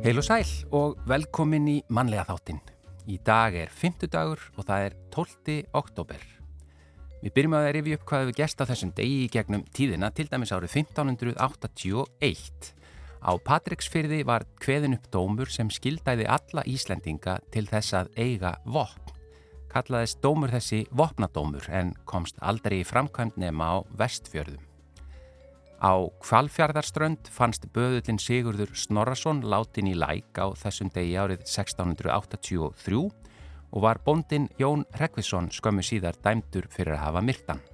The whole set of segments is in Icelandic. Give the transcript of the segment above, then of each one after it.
Heil og sæl og velkomin í mannlega þáttinn. Í dag er 50 dagur og það er 12. oktober. Við byrjum að rifja upp hvað við gesta þessum degi í gegnum tíðina til dæmis árið 1581. Á Patricksfyrði var kveðin upp dómur sem skildæði alla Íslendinga til þess að eiga vopn. Kallaðist dómur þessi vopnadómur en komst aldrei í framkvæmd nema á vestfjörðum. Á Kvalfjörðarströnd fannst böðullin Sigurður Snorrason látin í læk á þessum degi árið 1683 og var bondin Jón Rekvisson skömmu síðar dæmdur fyrir að hafa myrtan.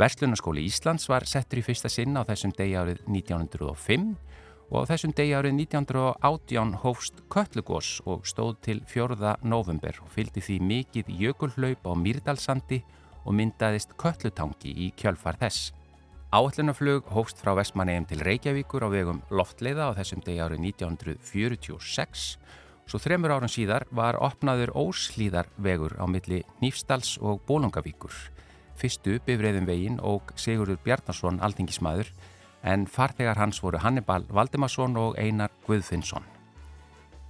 Verslunarskóli Íslands var settur í fyrsta sinn á þessum degi árið 1905 og á þessum degi árið 1918 hófst Köllugós og stóð til 4. november og fylgdi því mikið jökulhlaup á Mýrdalsandi og myndaðist Köllutangi í kjölfar þess. Áallunaflug hófst frá Vestmannegjum til Reykjavíkur á vegum loftleiða á þessum degi árið 1946. Svo þremur árun síðar var opnaður Óslíðarvegur á milli Nýfstals og Bólungavíkur. Fyrstu bifræðum veginn og Sigurður Bjarnarsson aldingismæður en farþegar hans voru Hannibal Valdimarsson og Einar Guðfinnsson.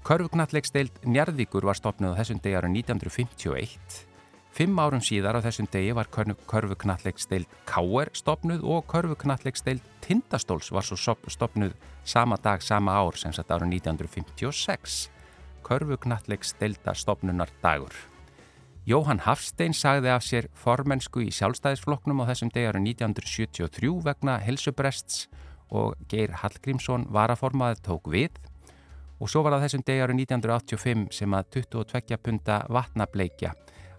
Körfuknallegsteild Njarðvíkur var stopnud á þessum degi árið 1951 Fimm árum síðar á þessum degi var körfuknallegsteild K.R. stopnuð og körfuknallegsteild Tindastóls var svo stopnuð sama dag, sama ár sem satt ára 1956. Körfuknallegsteilda stopnunar dagur. Jóhann Hafstein sagði af sér formensku í sjálfstæðisfloknum á þessum degi ára 1973 vegna helsubrests og Geir Hallgrímsson varaformaði tók við og svo var það þessum degi ára 1985 sem að 22 punta vatnableikja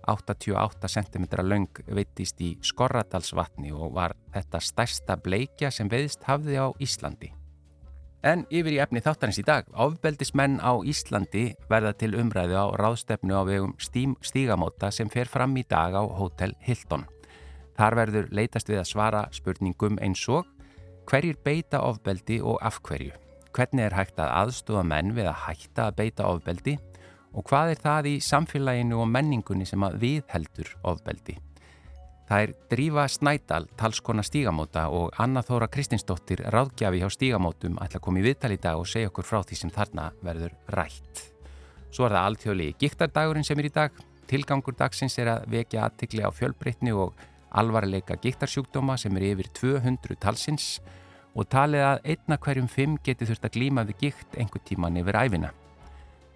88 cm laung veitist í Skorradalsvatni og var þetta stærsta bleikja sem veðist hafði á Íslandi. En yfir í efni þáttarins í dag, áfbeldismenn á Íslandi verða til umræðu á ráðstefnu á vegum stígamóta sem fer fram í dag á Hotel Hilton. Þar verður leitast við að svara spurningum eins og hverjir beita ofbeldi og af hverju? Hvernig er hægt að aðstofa menn við að hætta að beita ofbeldi? og hvað er það í samfélaginu og menningunni sem að viðheldur ofbeldi. Það er Drífa Snædal, talskona stígamóta og Anna Þóra Kristinsdóttir, ráðgjafi hjá stígamótum, ætla að koma í viðtal í dag og segja okkur frá því sem þarna verður rætt. Svo er það alltjóðlegi giktardagurinn sem er í dag. Tilgangur dagsins er að vekja aðtikli á fjölbreytni og alvarleika giktarsjúkdóma sem er yfir 200 talsins og talið að einna hverjum fimm geti þurft að glíma við gikt einhver tíman yfir æfina.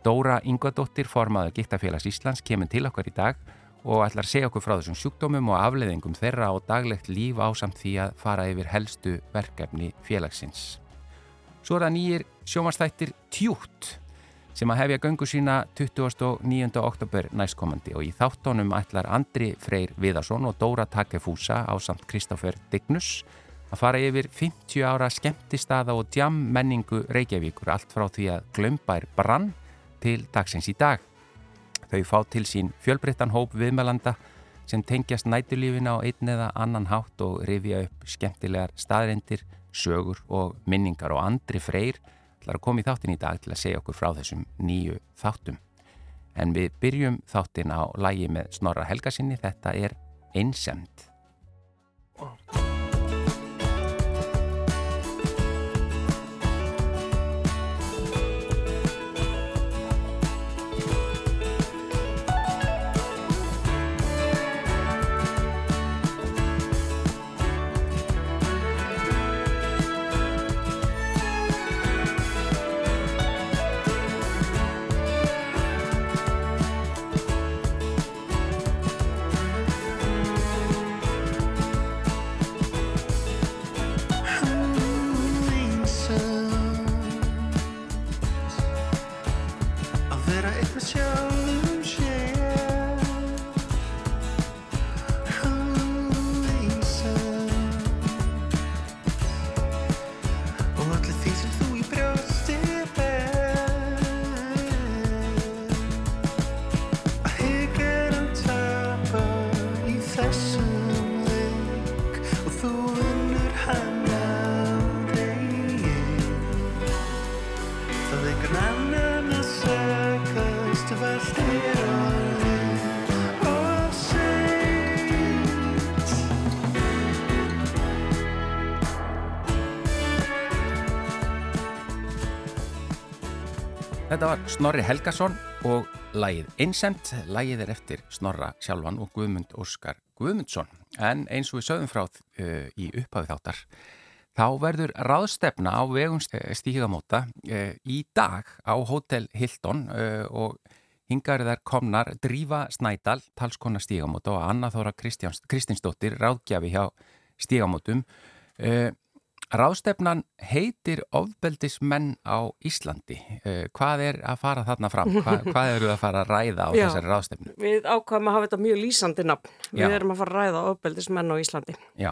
Dóra Ingadóttir, formaður Gittafélags Íslands, kemur til okkar í dag og ætlar að segja okkur frá þessum sjúkdómum og afleðingum þeirra á daglegt líf ásamt því að fara yfir helstu verkefni félagsins. Svo er það nýjir sjómanstættir Tjút sem að hefja göngu sína 29. oktober næstkomandi og í þáttónum ætlar Andri Freyr Viðarsson og Dóra Takefúsa á samt Kristófer Dignus að fara yfir 50 ára skemmtistaða og djam menningu Reykjavíkur allt frá því að glömbær brann til dagsins í dag. Þau fá til sín fjölbreyttan hóp viðmælanda sem tengjast nætulífina á einn eða annan hátt og rifja upp skemmtilegar staðrendir, sögur og minningar og andri freyr ætlar að koma í þáttin í dag til að segja okkur frá þessum nýju þáttum. En við byrjum þáttin á lægi með Snorra Helgasinni, þetta er Einsemt. Þetta var Snorri Helgason og lægið Einsemt. Lægið er eftir Snorra sjálfan og Guðmund Óskar Guðmundsson. En eins og við sögum frá uh, í upphafið þáttar, þá verður ráðstefna á vegum stígamóta uh, í dag á Hotel Hilton uh, og hingarðar komnar Drífa Snædal, talskona stígamóta og Anna Þóra Kristinsdóttir, ráðgjafi hjá stígamótum. Ráðstefnan heitir ofbeldismenn á Íslandi. Uh, hvað er að fara þarna fram? Hva, hvað eru að fara að ræða á Já, þessari ráðstefnu? Við ákvæmum að hafa þetta mjög lýsandi nafn. Við Já. erum að fara að ræða ofbeldismenn á Íslandi. Já.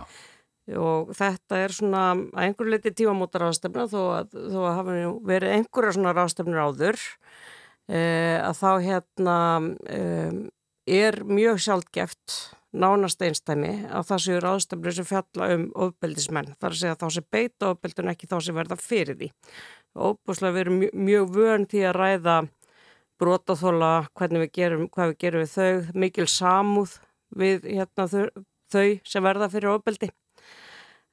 Og þetta er svona að einhverju liti tímamóta ráðstefna þó að, þó að hafa verið einhverja svona ráðstefnur áður uh, að þá hérna um, er mjög sjálfgeft nánast einstæmi að það séu ráðstöfnir sem fjalla um ofbeldismenn. Það er að segja þá sem beita ofbeldun ekki þá sem verða fyrir því. Óbúslega við erum mjög, vön því að ræða brotaþóla, hvernig við gerum, hvað við gerum við þau, mikil samúð við hérna, þau, þau sem verða fyrir ofbeldi.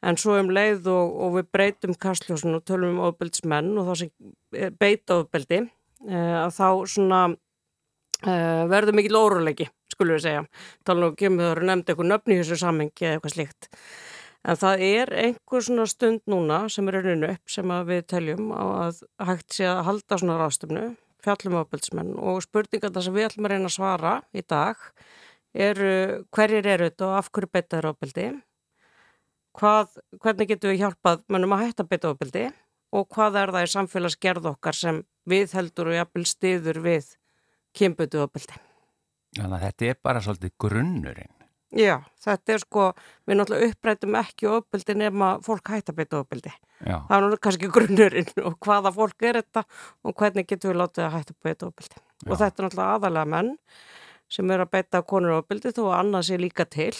En svo um leið og, og við breytum kastljósun og tölum um ofbeldismenn og þá sem beita ofbeldi, eh, að þá svona eh, verður mikil óruleiki skulum við segja. Tala kemur það að nefnda eitthvað nöfni í þessu samhengi eða eitthvað slíkt. En það er einhver svona stund núna sem er rauninu upp sem við teljum að hægt sé að halda svona rástöfnu, fjallum ábyrgsmenn og spurningar það sem við ætlum að reyna að svara í dag eru hverjir eru þetta og af hverju beita eru ábyrgdi, hvernig getur við hjálpað mannum að hætta beita ábyrgdi og hvað er það í samfélagsgerð okkar sem við heldur og jafnvel stiður við kynbutu ábyrgdi. Þannig að þetta er bara svolítið grunnurinn. Já, þetta er sko, við náttúrulega upprætum ekki ofbeldi nema fólk hægt að beita ofbeldi. Já. Það er náttúrulega kannski grunnurinn og hvaða fólk er þetta og hvernig getur við látið að hægt að beita ofbeldi. Já. Og þetta er náttúrulega aðalega menn sem eru að beita konur ofbeldi þó að annað sé líka til.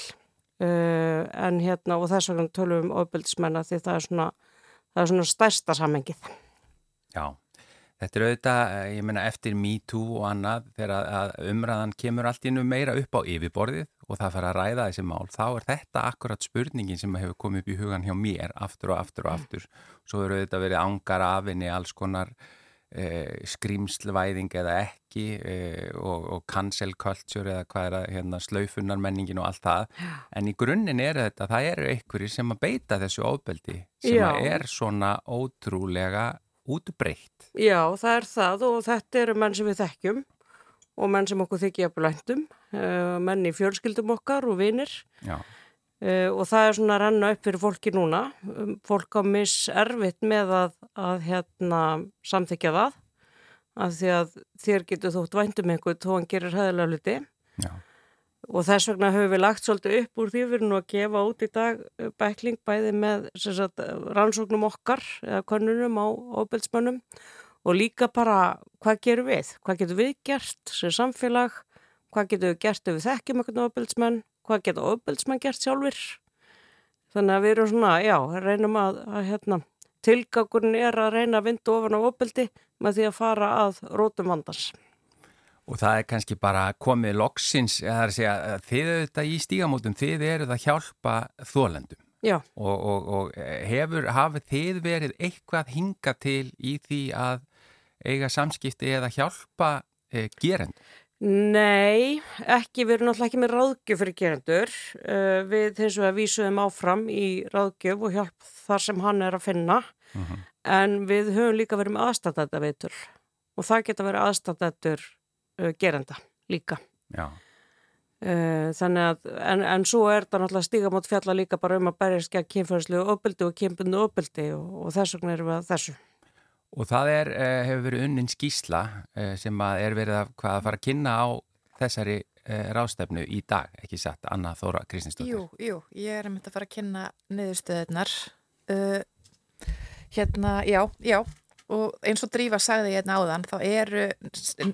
Uh, en hérna, og þess vegna tölum við um ofbeldismenna því það er svona, það er svona stærsta samengið. Já. Þetta er auðvitað, eh, ég menna, eftir MeToo og annað, þegar umræðan kemur allt innum meira upp á yfirborðið og það fara að ræða þessi mál, þá er þetta akkurat spurningin sem hefur komið upp í hugan hjá mér aftur og aftur og mm. aftur. Svo eru auðvitað verið ángar afinni alls konar eh, skrýmslvæðing eða ekki eh, og, og cancel culture eða hvað er að hérna, slaufunarmenningin og allt það. En í grunninn er þetta, það eru einhverjir sem að beita þessu óbeldi sem er svona ótrúlega útbreytt. Já, það er það og þetta eru menn sem við þekkjum og menn sem okkur þykja blöndum, uh, menn í fjölskyldum okkar og vinir uh, og það er svona að renna upp fyrir fólki núna. Um, fólk á miservitt með að, að hérna, samþykja það af því að þér getur þótt væntum einhvern þó hann gerir hæðilega hluti. Já og þess vegna höfum við lagt svolítið upp úr því við erum nú að gefa út í dag uh, bækling bæði með sagt, rannsóknum okkar eða konunum á óbeltsmönnum og líka bara hvað gerum við, hvað getum við gert sem samfélag, hvað getum við gert ef við þekkjum eitthvað óbeltsmenn, hvað getur óbeltsmenn gert sjálfur þannig að við erum svona, já, reynum að, að hérna, tilgangurinn er að reyna að vinda ofan á óbeldi með því að fara að rótum vandans. Og það er kannski bara komið loksins, það er að segja, þið auðvitað í stígamótum, þið eruð að hjálpa þólendum. Og, og, og hefur, hafið þið verið eitthvað hinga til í því að eiga samskipti eða hjálpa e, gerend? Nei, ekki, við erum náttúrulega ekki með ráðgjöf fyrir gerendur. Uh, við eins og að vísuðum áfram í ráðgjöf og hjálp þar sem hann er að finna. Uh mhm. -huh. En við höfum líka verið með aðstæðþetta veitur og það geta verið aðstæðetur uh, gerenda líka. Já. Uh, þannig að, en, en svo er það náttúrulega stígamót fjalla líka bara um að berjast gegn kynfæðslu opildi og kynbundu opildi og, og þess vegna erum við að þessu. Og það er, uh, hefur verið unnin skísla uh, sem að er verið að, að fara að kynna á þessari uh, rástefnu í dag, ekki satt, Anna Þóra Kristinsdóttir. Jú, jú, ég er að mynda að fara að kynna niðurstöðunar. Uh, hérna, já, já, og eins og Drífa sagði hérna áðan þá eru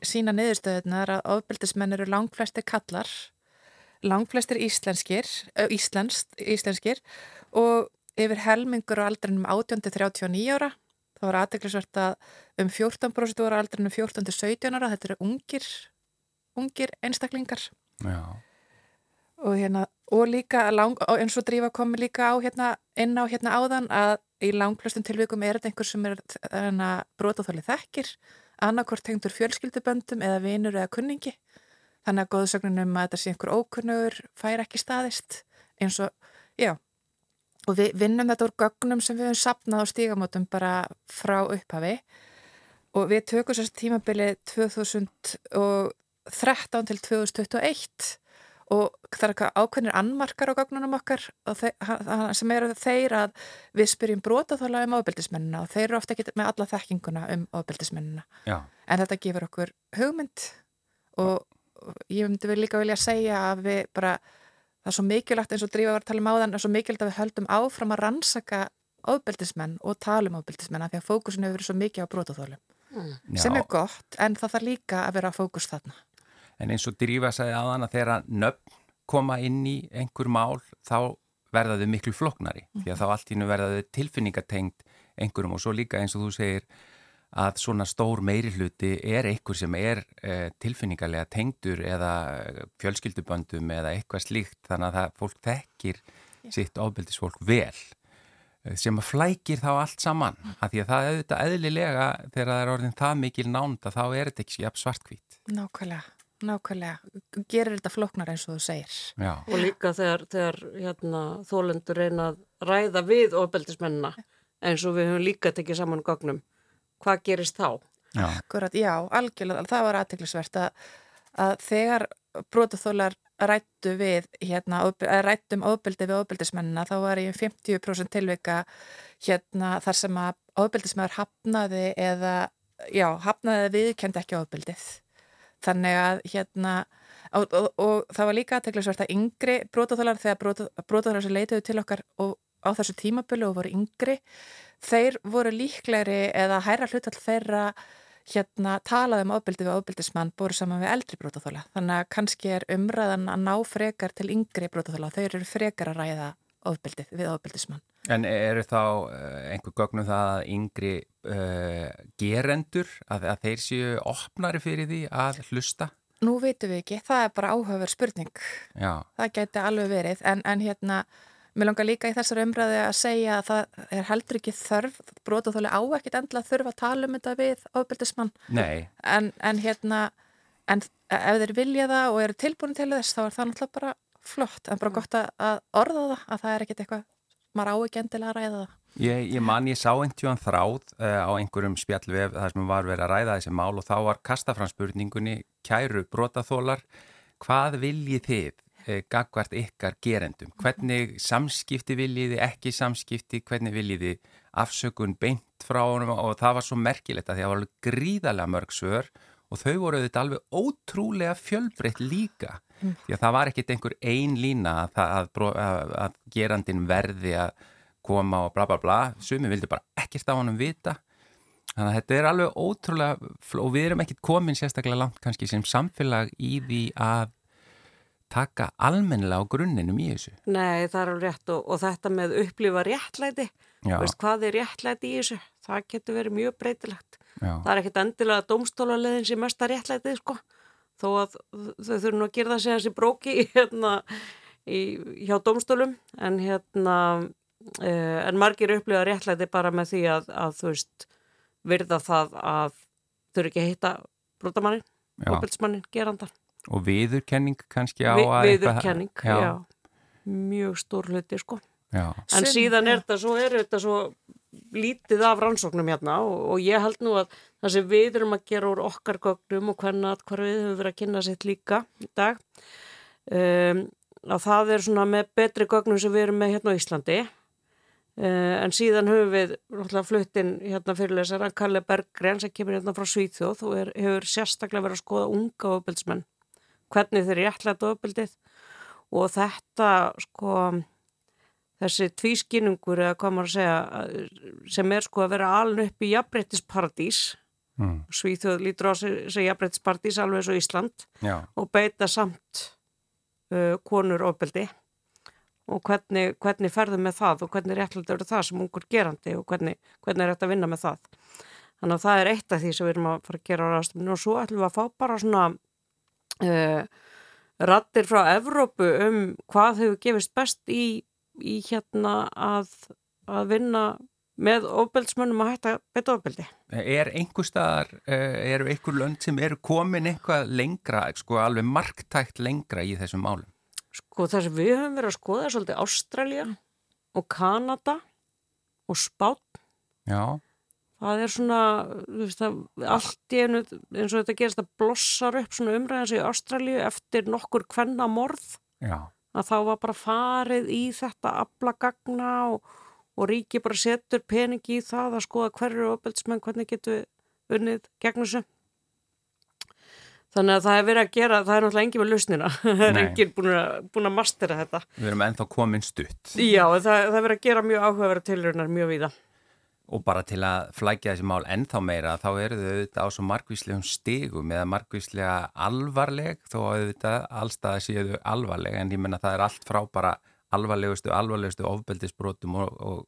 sína niðurstöðunar að ofbeldismenn eru langflestir kallar langflestir íslenskir íslensk, íslenskir og yfir helmingur á aldrinum 18-39 ára. Þá var aðdeklisvert að um 14% voru aldrinum 14-17 ára. Þetta eru ungir ungir einstaklingar. Já. Og hérna og líka lang, eins og Drífa komi líka á hérna inn á hérna áðan að í langflestum tilvíkum er þetta einhver sem er brotáþálið þekkir annarkort tengdur fjölskylduböndum eða vinur eða kunningi. Þannig að góðsögnunum að þetta sé einhver ókunnugur fær ekki staðist eins og, já. Og við vinnum þetta úr gögnum sem við höfum sapnað á stígamótum bara frá upphafi. Og við tökum sérst tímabilið 2013 til 2021 og það er eitthvað ákveðnir annmarkar á gagnunum okkar sem eru þeir að við spyrjum brotaþála um ábyldismennina og þeir eru ofta ekki með alla þekkinguna um ábyldismennina en þetta gefur okkur hugmynd og ég myndi vel líka vilja segja að við bara það er svo mikilvægt eins og drífa var að tala um áðan það er svo mikilvægt að við höldum áfram að rannsaka ábyldismenn og tala um ábyldismenn af því að fókusin hefur verið svo mikið á brotaþálum mm. sem er gott en það þarf líka að vera fókus þarna En eins og Drífa sagði aðan að þegar nöfn koma inn í einhver mál þá verða þau miklu floknari mm. því að þá allt ínu verða þau tilfinningatengt einhverjum og svo líka eins og þú segir að svona stór meiri hluti er einhver sem er eh, tilfinningarlega tengdur eða fjölskylduböndum eða eitthvað slíkt þannig að það, fólk þekkir yeah. sitt ábyldisfólk vel eh, sem að flækir þá allt saman mm. að því að það auðvitað eðlilega þegar það er orðin það mikil nánda þá er þetta ekki svartkvít Nákvæmlega Nákvæmlega, gerir þetta floknar eins og þú segir. Já. Og líka þegar, þegar hérna, þólendur reyna að ræða við ofbeldismennina eins og við höfum líka tekið saman gagnum. Hvað gerist þá? Já, Akkurat, já algjörlega, það var aðteglisvert að, að þegar brotaþólar rættu við, hérna, rættum ofbeldi við ofbeldismennina þá var ég 50% tilvika hérna þar sem að ofbeldismennar hafnaði eða, já, hafnaði viðkend ekki ofbeldið þannig að hérna og, og, og það var líka aðteglisvært að yngri brótaþálar þegar brótaþálar sem leituðu til okkar og á þessu tímabölu og voru yngri þeir voru líklegri eða hæra hlutall þeirra hérna talaði um ábyldi við ábyldismann búið saman við eldri brótaþála þannig að kannski er umræðan að ná frekar til yngri brótaþála þeir eru frekar að ræða ábyldið við ábyldismann En eru þá uh, einhver gögnum það að yngri uh, gerendur að, að þeir séu opnari fyrir því að hlusta? Nú veitum við ekki, það er bara áhugaver spurning. Já. Það geti alveg verið, en, en hérna, mér langar líka í þessar umræði að segja að það er heldur ekki þörf, brotaþóli á ekkit endla þurfa að tala um þetta við ábyldismann. Nei. En, en hérna, en ef þeir vilja það og eru tilbúin til þess, þá er það náttúrulega bara flott, en bara gott að orða það, að það er ekkit eitthvað maður á ekki endilega að ræða það. Ég, ég man, ég sá einhvern þráð uh, á einhverjum spjallvef þar sem var verið að ræða þessi mál og þá var kastafranspurningunni kæru brotaþólar, hvað viljið þið uh, gagvart ykkar gerendum? Hvernig samskipti viljiði, ekki samskipti, hvernig viljiði afsökun beint frá honum og það var svo merkilegt að því að það var gríðarlega mörg svör og þau voru auðvitað alveg ótrúlega fjölbreytt líka. Mm. því að það var ekkit einhver ein lína að, að, að, gerandin verði að koma og bla bla bla. Sumi vildi bara ekkert á honum vita. Þannig að þetta er alveg ótrúlega og við erum ekkit komin sérstaklega langt kannski sem samfélag í því að taka almennilega á grunninum í þessu. Nei, það er alveg rétt og, og þetta með upplifa réttlæti. Veist, hvað er réttlæti í þessu það getur verið mjög breytilegt. Já. það er ekkit endilega domstólarleðin sem mest að réttlæti sko. Þó að þau þurfum að gera það sem þessi bróki hérna, í, hjá domstólum en hérna eh, en margir upplifa réttlæti bara með því að, að þú veist virða það að eru ekki að hitta brotamannin, opilsmannin, gerandan og viðurkenning kannski á Vi, að viðurkenning, eitthvað... já. já. Mjög stór hluti sko. Já. en Sinn, síðan er þetta svo, er þetta svo lítið af rannsóknum hérna og, og ég held nú að það sem við erum að gera úr okkar gögnum og hvernig að hver við höfum verið að kynna sitt líka í dag um, að það er svona með betri gögnum sem við erum með hérna á Íslandi. Uh, en síðan höfum við fluttinn hérna fyrirlesar að Kalle Berggren sem kemur hérna frá Svíþjóð og er, hefur sérstaklega verið að skoða unga ofbildsmenn hvernig þeir ætlað ofbildið og þetta sko þessi tvískinningur eða hvað maður að segja sem er sko að vera aln upp í jafnbrettisparadís mm. Svíþjóð lítur á sig jafnbrettisparadís alveg og Ísland Já. og beita samt uh, konur ofbeldi og hvernig, hvernig ferðum með það og hvernig er réttlega verið það sem ungur gerandi og hvernig, hvernig er þetta að vinna með það þannig að það er eitt af því sem við erum að fara að gera á ræðstuminu og svo ætlum við að fá bara svona uh, rattir frá Evrópu um hvað hefur gefist best í í hérna að, að vinna með ofbeldsmönnum að hætta beita ofbeldi. Er einhver staðar, eh, eru einhver lönd sem eru komin eitthvað lengra, sko alveg marktækt lengra í þessum málum? Sko það sem við höfum verið að skoða svolítið Ástralja og Kanada og Spán. Já. Það er svona, þú veist það, allt í einu, eins og þetta gerist að blossar upp svona umræðans í Ástralju eftir nokkur kvenna morð. Já. Að þá var bara farið í þetta aflagagna og og ríki bara setur peningi í það að skoða hverju ofbeldsmenn, hvernig getur unnið gegn þessu. Þannig að það er verið að gera, það er náttúrulega engin með lausnina, það er engin búin að, búin að mastera þetta. Við erum ennþá komin stutt. Já, það, það er verið að gera mjög áhugaverða tilröðunar mjög víða. Og bara til að flækja þessi mál ennþá meira, þá eru þau auðvitað á svo margvíslegum stigum eða margvíslega alvarleg, þó auðvitað allstað séu þau alvarleg, en ég menna það er allt frá bara alvarlegustu, alvarlegustu ofbeldisbrotum og, og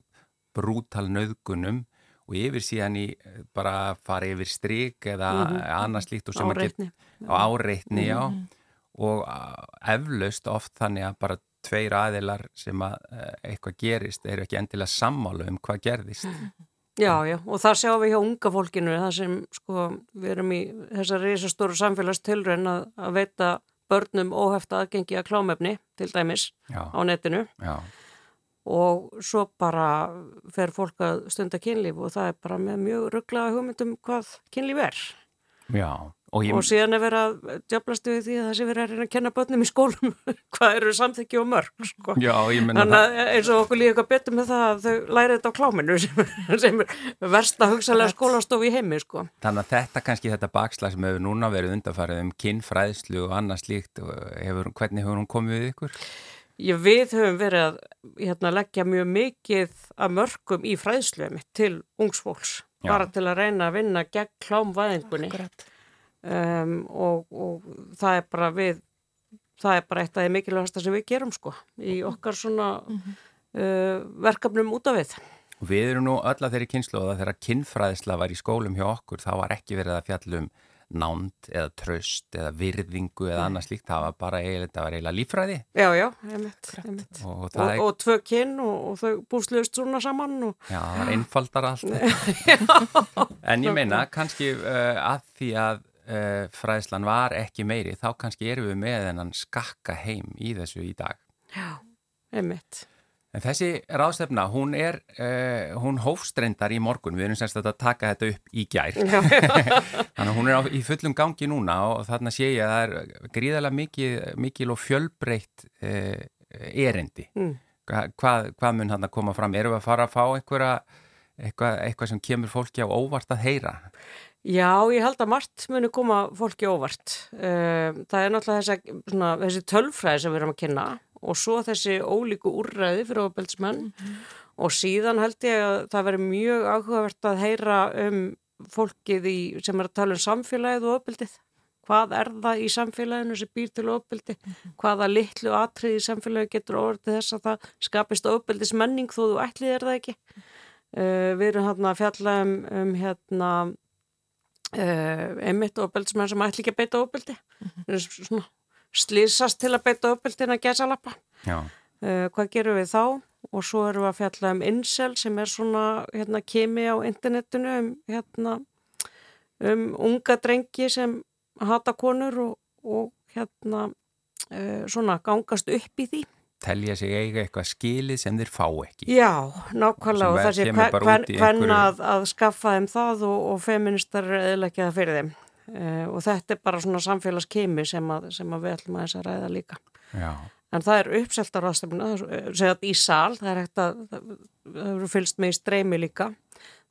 brútal nöðgunum og yfir síðan í bara fara yfir stryk eða mm -hmm. annars líkt og sem að geta á áreitni, já mm -hmm. og eflaust oft þannig að bara tveir aðilar sem að eitthvað gerist eru ekki endilega sammálu um hvað gerðist. Já, já, og það sjáum við hjá unga fólkinu, það sem sko við erum í þessar reysastóru samfélagstilröðin að, að veita börnum óhefta aðgengi að klámefni til dæmis Já. á netinu Já. og svo bara fer fólk að stunda kynlíf og það er bara með mjög rugglaða hugmyndum hvað kynlíf er Já. Og, ég... og síðan er verið að djöblast við því að það sé verið að reyna að kenna börnum í skólum hvað eru samþykki og mörg sko. Já, þannig að eins og okkur líka betur með það að þau læri þetta á kláminu sem, sem er versta hugsalega skólastof í heimi sko. Þannig að þetta kannski þetta bakslag sem hefur núna verið undarfarið um kynfræðslu og annað slíkt hefur, hvernig hefur hún komið við ykkur? Já, við höfum verið að hérna, leggja mjög mikið af mörgum í fræðslu til ungsfólks Já. bara til að reyna að vinna gegn klámvæðingunni um, og, og það er bara við það er bara eitt af því mikilvægast sem við gerum sko í okkar svona mm -hmm. uh, verkefnum út af við Við erum nú öll að þeirri kynslu og þegar kynfræðisla var í skólum hjá okkur þá var ekki verið að fjallum nánd eða tröst eða virðingu eða annað slíkt, það var bara eiginlega, eiginlega lífræði. Já, já, einmitt, einmitt. Og, og, og, og tvö kyn og þau búsluðust svona saman. Já, það var einfaldar allt. en ég meina, kannski uh, að því að uh, fræðslan var ekki meiri, þá kannski erum við með þennan skakka heim í þessu í dag. Já, einmitt. En þessi ráðstefna, hún er, uh, hún hófstrendar í morgun, við erum semst að taka þetta upp í gær. Þannig að hún er á, í fullum gangi núna og þarna sé ég að það er gríðarlega mikil, mikil og fjölbreytt uh, erindi. Mm. Hva, hvað, hvað mun hann að koma fram? Erum við að fara að fá einhverja, eitthvað, eitthvað sem kemur fólki á óvart að heyra? Já, ég held að margt muni koma fólki óvart. Uh, það er náttúrulega þessi, svona, þessi tölfræði sem við erum að kynna og svo þessi ólíku úrræði fyrir ofbeldsmenn mm -hmm. og síðan held ég að það veri mjög áhugavert að heyra um fólkið í, sem er að tala um samfélagið og ofbeldið. Hvað er það í samfélaginu sem býr til ofbeldi? -hmm. Hvaða litlu atrið í samfélagi getur ofbeldi þess að það skapist ofbeldismenning þó þú ætlið er það ekki? Uh, við erum hérna að fjalla um, um hérna uh, einmitt ofbeldsmenn sem ætli ekki að beita ofbeldi. Mm -hmm. Svona slýsast til að beita uppbyltina gæsalappa. Uh, hvað gerum við þá? Og svo erum við að fjalla um incel sem er svona hérna, kemi á internetinu um, hérna, um unga drengi sem hata konur og, og hérna uh, svona gangast upp í því. Telja sig eiga eitthvað skilið sem þeir fá ekki. Já, nákvæmlega og það sé hvern, að, að skaffa þeim það og, og feministar eða ekki það fyrir þeim. Uh, og þetta er bara svona samfélagskemi sem, að, sem að við ætlum að þess að ræða líka. Já. en það er uppselt á ráðstefnuna segja í sál, það er hægt að það eru fylst með í streymi líka.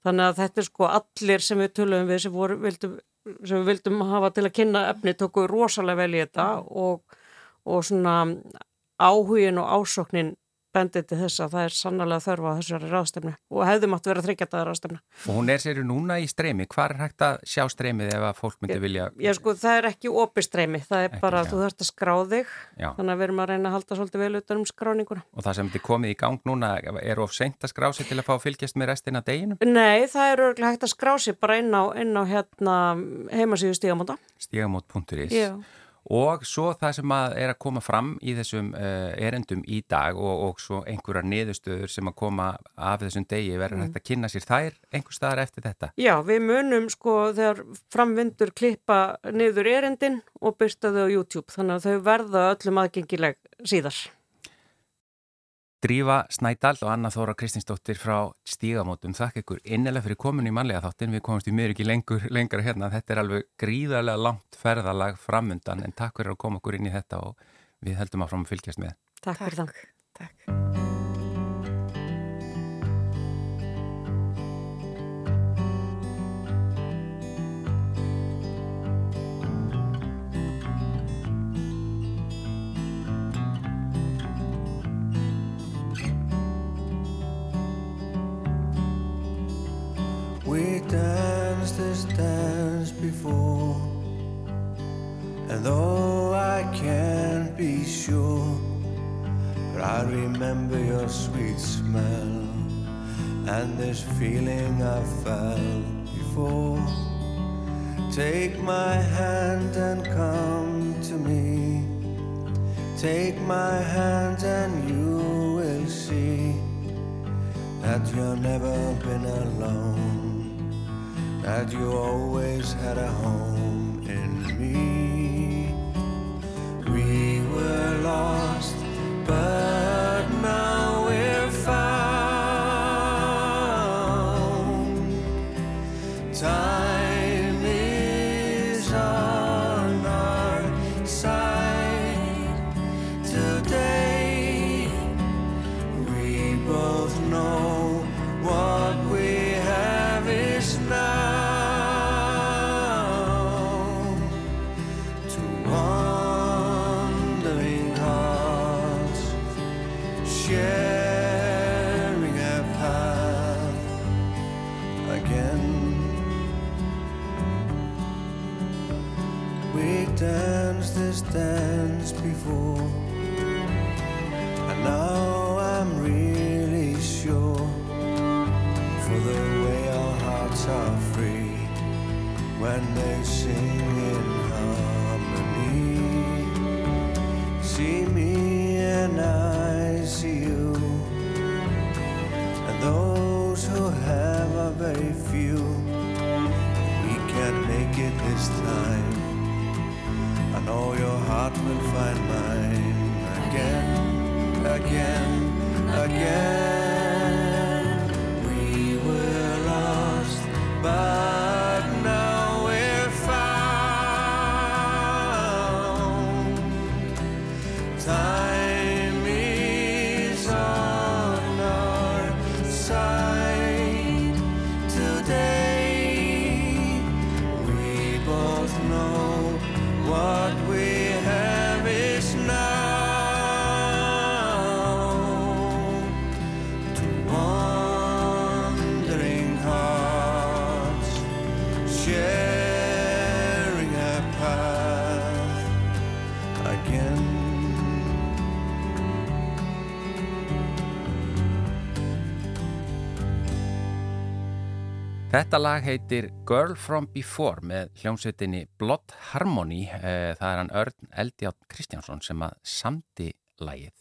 Þannig að þetta er sko allir sem við tölum við sem, voru, vildum, sem við vildum hafa til að kynna efni tóku rosalega vel í þetta og, og svona áhugin og ásoknin bendið til þess að það er sannlega þörfa á þessari ráðstefnu og hefði mátt vera þryggjataða ráðstefnu. Og hún er sér núna í streymi, hvað er hægt að sjá streymið ef að fólk myndi vilja? Já sko það er ekki opið streymi, það er ekki, bara að þú þurft að skrá þig, já. þannig að við erum að reyna að halda svolítið vel utan um skráninguna. Og það sem þið komið í gang núna, er of seint að skrá sig til að fá að fylgjast með restina deginum? Nei, það er örgulega hægt að skrá sig bara inn á, inn á hérna, heimasíðu stígamóta. Stígamót.is og svo það sem að er að koma fram í þessum uh, erendum í dag og, og svo einhverjar niðurstöður sem að koma af þessum degi verður mm. hægt að kynna sér þær einhver staðar eftir þetta? Já, við munum sko þegar framvindur klippa niður erendin og byrsta þau á YouTube þannig að þau verða öllum aðgengileg síðar. Drífa Snædal og Anna Þóra Kristinsdóttir frá Stígamótum. Þakk ykkur innilega fyrir komin í manlega þáttin. Við komumst í mjög ekki lengur, lengur hérna. Þetta er alveg gríðarlega langt ferðalag framundan en takk fyrir að koma okkur inn í þetta og við heldum að fram að fylgjast með. Takk, takk fyrir það. Takk. Dance before, and though I can't be sure, but I remember your sweet smell and this feeling I felt before. Take my hand and come to me. Take my hand and you will see that you've never been alone that you always had a home in me. We were lost, but now this dance before, and now I'm really sure for the way our hearts are free when they sing Þetta lag heitir Girl From Before með hljómsveitinni Blood Harmony. Eh, Það er hann Örn Eldjátt Kristjánsson sem að samti lagið.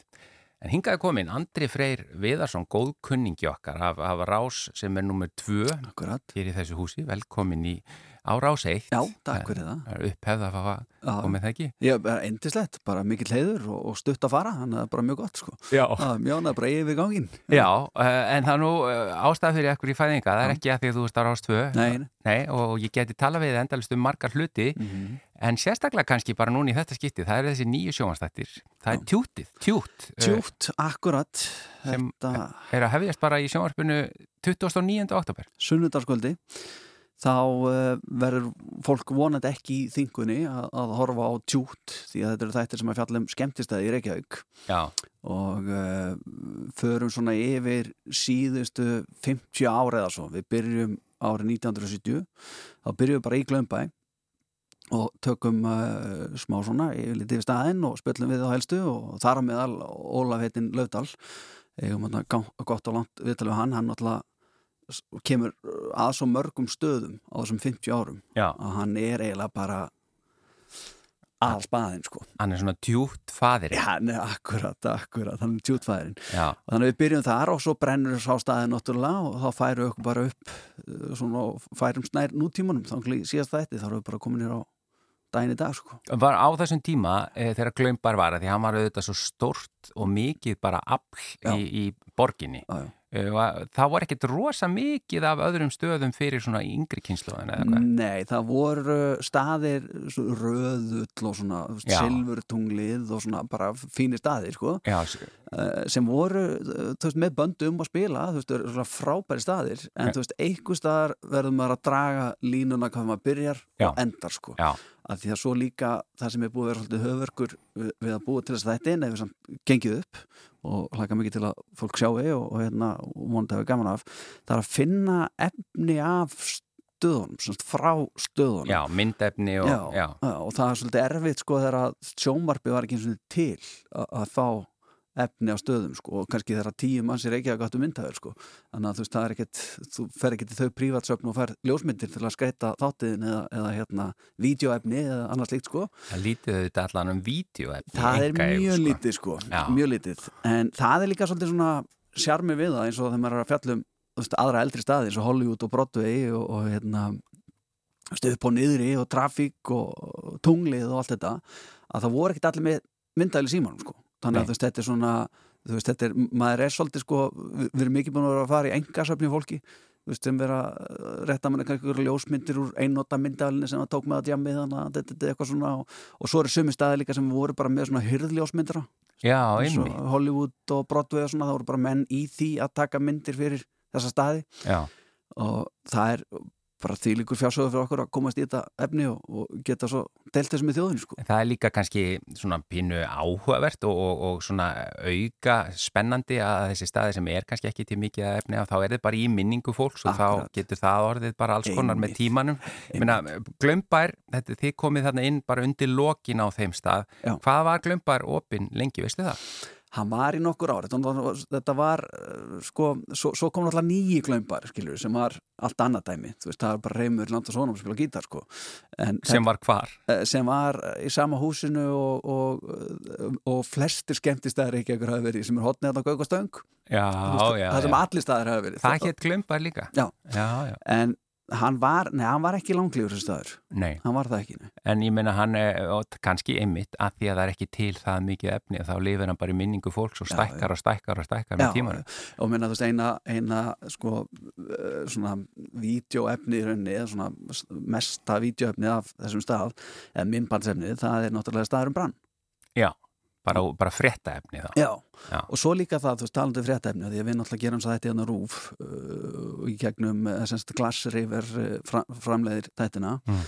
En hingaði komin Andri Freyr Viðarsson, góð kunningi okkar af, af Rás sem er nummer tvö Akkurat. hér í þessu húsi. Velkomin í á Rás 1. Já, takk fyrir það. Það er upphefð að Já. komið það ekki. Er endislegt, bara mikill heiður og, og stutt að fara, þannig að það er bara mjög gott sko. Já. Það er mjög bara yfir gangin. Já, eh, en það er nú eh, ástæða fyrir ekkur í fæðinga. Það er ekki að því að þú ert á Rás 2. Nei, nei. Og ég geti tala við endalist um margar hluti Mhm. En sérstaklega kannski bara núna í þetta skipti það er þessi nýju sjómanstættir það er tjútið, tjút eh, Tjútt, akkurat, Sem- þetta er að hefjast bara í sjónvarpinu 29. oktober sunnudagskvöldi, þá uh, verður fólk vonandi ekki í þingunni að, að horfa á tjútt því að þetta eru þættir sem að fjalla um skemmtistæði í Reykjavík. Já, og uh, förum svona yfir síðustu 50 ára eða svo. Við byrjum árið 1970, þá byrjum við bara í Glömbæ og tökum uh, smá svona yfirlítið við staðinn og spöllum við á helstu og þar á meðal Ólaf heitinn Löfdal eigum hann gott og langt viðtal við hann, hann s- kemur að svo mörgum stöðum á þessum 50 árum já, að hann er eiginlega bara að spaðin sko. Hann er svona djútt fadir Já, nei, akkurat, akkurat, hann er djútt fadirinn og þannig að við byrjum þar og svo brennur þess á staðin náttúrulega og þá færum við okkur bara upp uh, svona, og færum snær nútímanum þá síðast þetta, þá erum við bara komin hér á daginn í dag sko. Var á þessum tíma e, þegar Glaumbar var að því hann var auðvitað svo stort og mikið bara afl í, í borginni já, já. Eh, það voru ekkert rosa mikið af öðrum stöðum fyrir svona yngri kynsluðin eða hvað? Nei, það voru staðir röðull og svona silfurtunglið og svona bara fínir staðir sko Já. Eh, sem voru veist, með böndum að spila þú veist, svona frábæri staðir en okay. þú veist, einhver staðar verður maður að draga línuna hvað maður byrjar Já. og endar sko Já að því að svo líka það sem er búið að vera svolítið höfverkur við að búið til þess að þetta inn eða gengið upp og hlaka mikið til að fólk sjáu og, og hérna vonandi hefur gaman af það er að finna efni af stöðunum, frá stöðunum Já, myndefni og, já, já. og það er svolítið erfitt sko þegar sjónvarpi var ekki eins og til að, að fá efni á stöðum sko og kannski þeirra tíu manns er ekki að gata myndaður sko þannig að þú veist það er ekkert, þú fer ekki til þau prívatsöfn og fer ljósmyndir til að skreita þáttiðin eða, eða hérna vídeoefni eða annars líkt sko Það lítið þetta allan um vídeoefni Það er mjög sko. lítið sko, Já. mjög lítið en það er líka svolítið svona sjarmi við það eins og þegar maður er að fjallum veist, aðra eldri staði eins og Hollywood og Broadway og, og hérna upp og niðri og trafík og tunglið og allt þetta að það voru ekkert allir með myndæli símanum sko. Þannig að veist, þetta er svona veist, þetta er, maður er svolítið sko við erum mikið búin að vera að fara í engasöfni fólki, þú veist, sem vera rétt að mann eitthvað ljósmyndir úr einnota myndalinni sem það tók með að djami þannig að þetta er eitthvað svona og, og svo eru sumi staði líka sem voru bara með svona hyrðljósmyndira Já, einmi Hollywood og Broadway og svona, það voru bara menn í því að taka myndir fyrir þessa staði. Já. og það er bara því líkur fjársögur fyrir okkur að komast í þetta efni og, og geta svo delt þessum í þjóðinu sko. Það er líka kannski svona pínu áhugavert og, og, og svona auka spennandi að þessi staði sem er kannski ekki til mikið að efni þá er þetta bara í minningu fólks og Akkurat. þá getur það orðið bara alls konar Einmitt. með tímanum Minna, Glömbær, þetta, þið komið þarna inn bara undir lokin á þeim stað Já. hvað var Glömbær opinn lengi, veistu það? Hann var í nokkur ári þetta var, eh, sko svo, svo kom alltaf nýji glömbar, skiljur sem var allt annað dæmi, þú veist, það var bara Reymur Landarsónum sem spila gítar, sko. En, sem var hvar? Eh, sem var í sama húsinu og, og, og flestir skemmtistæðir ekki ekkur hafi verið, sem er hotnið já, já, það sem allir staðir hafi verið. Það hétt glömbar líka. Já, já, já. En hann var, nei, hann var ekki langlífur sem staður, nei. hann var það ekki nei. en ég menna hann er kannski ymmit að því að það er ekki til það mikið efni þá lifir hann bara í minningu fólks og stækkar já, og stækkar og stækkar með tímanu og menna þú veist eina, eina sko eh, svona vídeoefni í rauninni, eða svona mesta vídeoefni af þessum stað eða minnbandsefni, það er náttúrulega staðurum brann. Já bara, bara fréttaefni þá. Já. Já, og svo líka það, þú veist, talandu um fréttaefni því að við náttúrulega gerum svo þetta í hann að rúf uh, í gegnum, uh, semst, glassriver uh, fram, framleiðir þættina. Mm.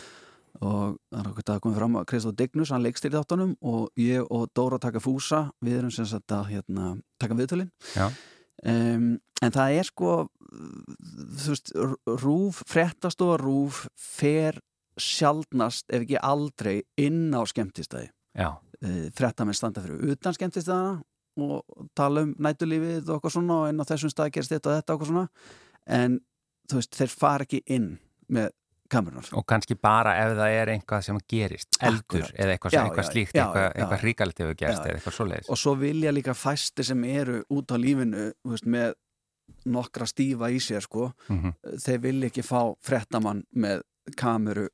og það er okkur að koma fram að Kristóð Dignus, hann leikst í þáttunum og ég og Dóra taka fúsa. Við erum semst að hérna, taka viðtölinn um, en það er sko þú veist, rúf fréttastofa rúf fer sjálfnast ef ekki aldrei inn á skemmtistæði. Já. Eh, frettamenn standa fyrir utan skemmtistæðana og tala um nætulífið og eitthvað svona og inn á þessum stað gerst þetta og þetta og eitthvað svona en þú veist, þeir fara ekki inn með kamerunar. Og kannski bara ef það er einhvað sem gerist, eldur Akkurat. eða eitthvað, já, eitthvað slíkt, já, eitthvað, já, eitthvað ríkalt hefur gerst eða eitthvað svoleiðis. Og svo vilja líka fæsti sem eru út á lífinu veist, með nokkra stífa í sér sko, mm -hmm. þeir vilja ekki fá frettamann með kameru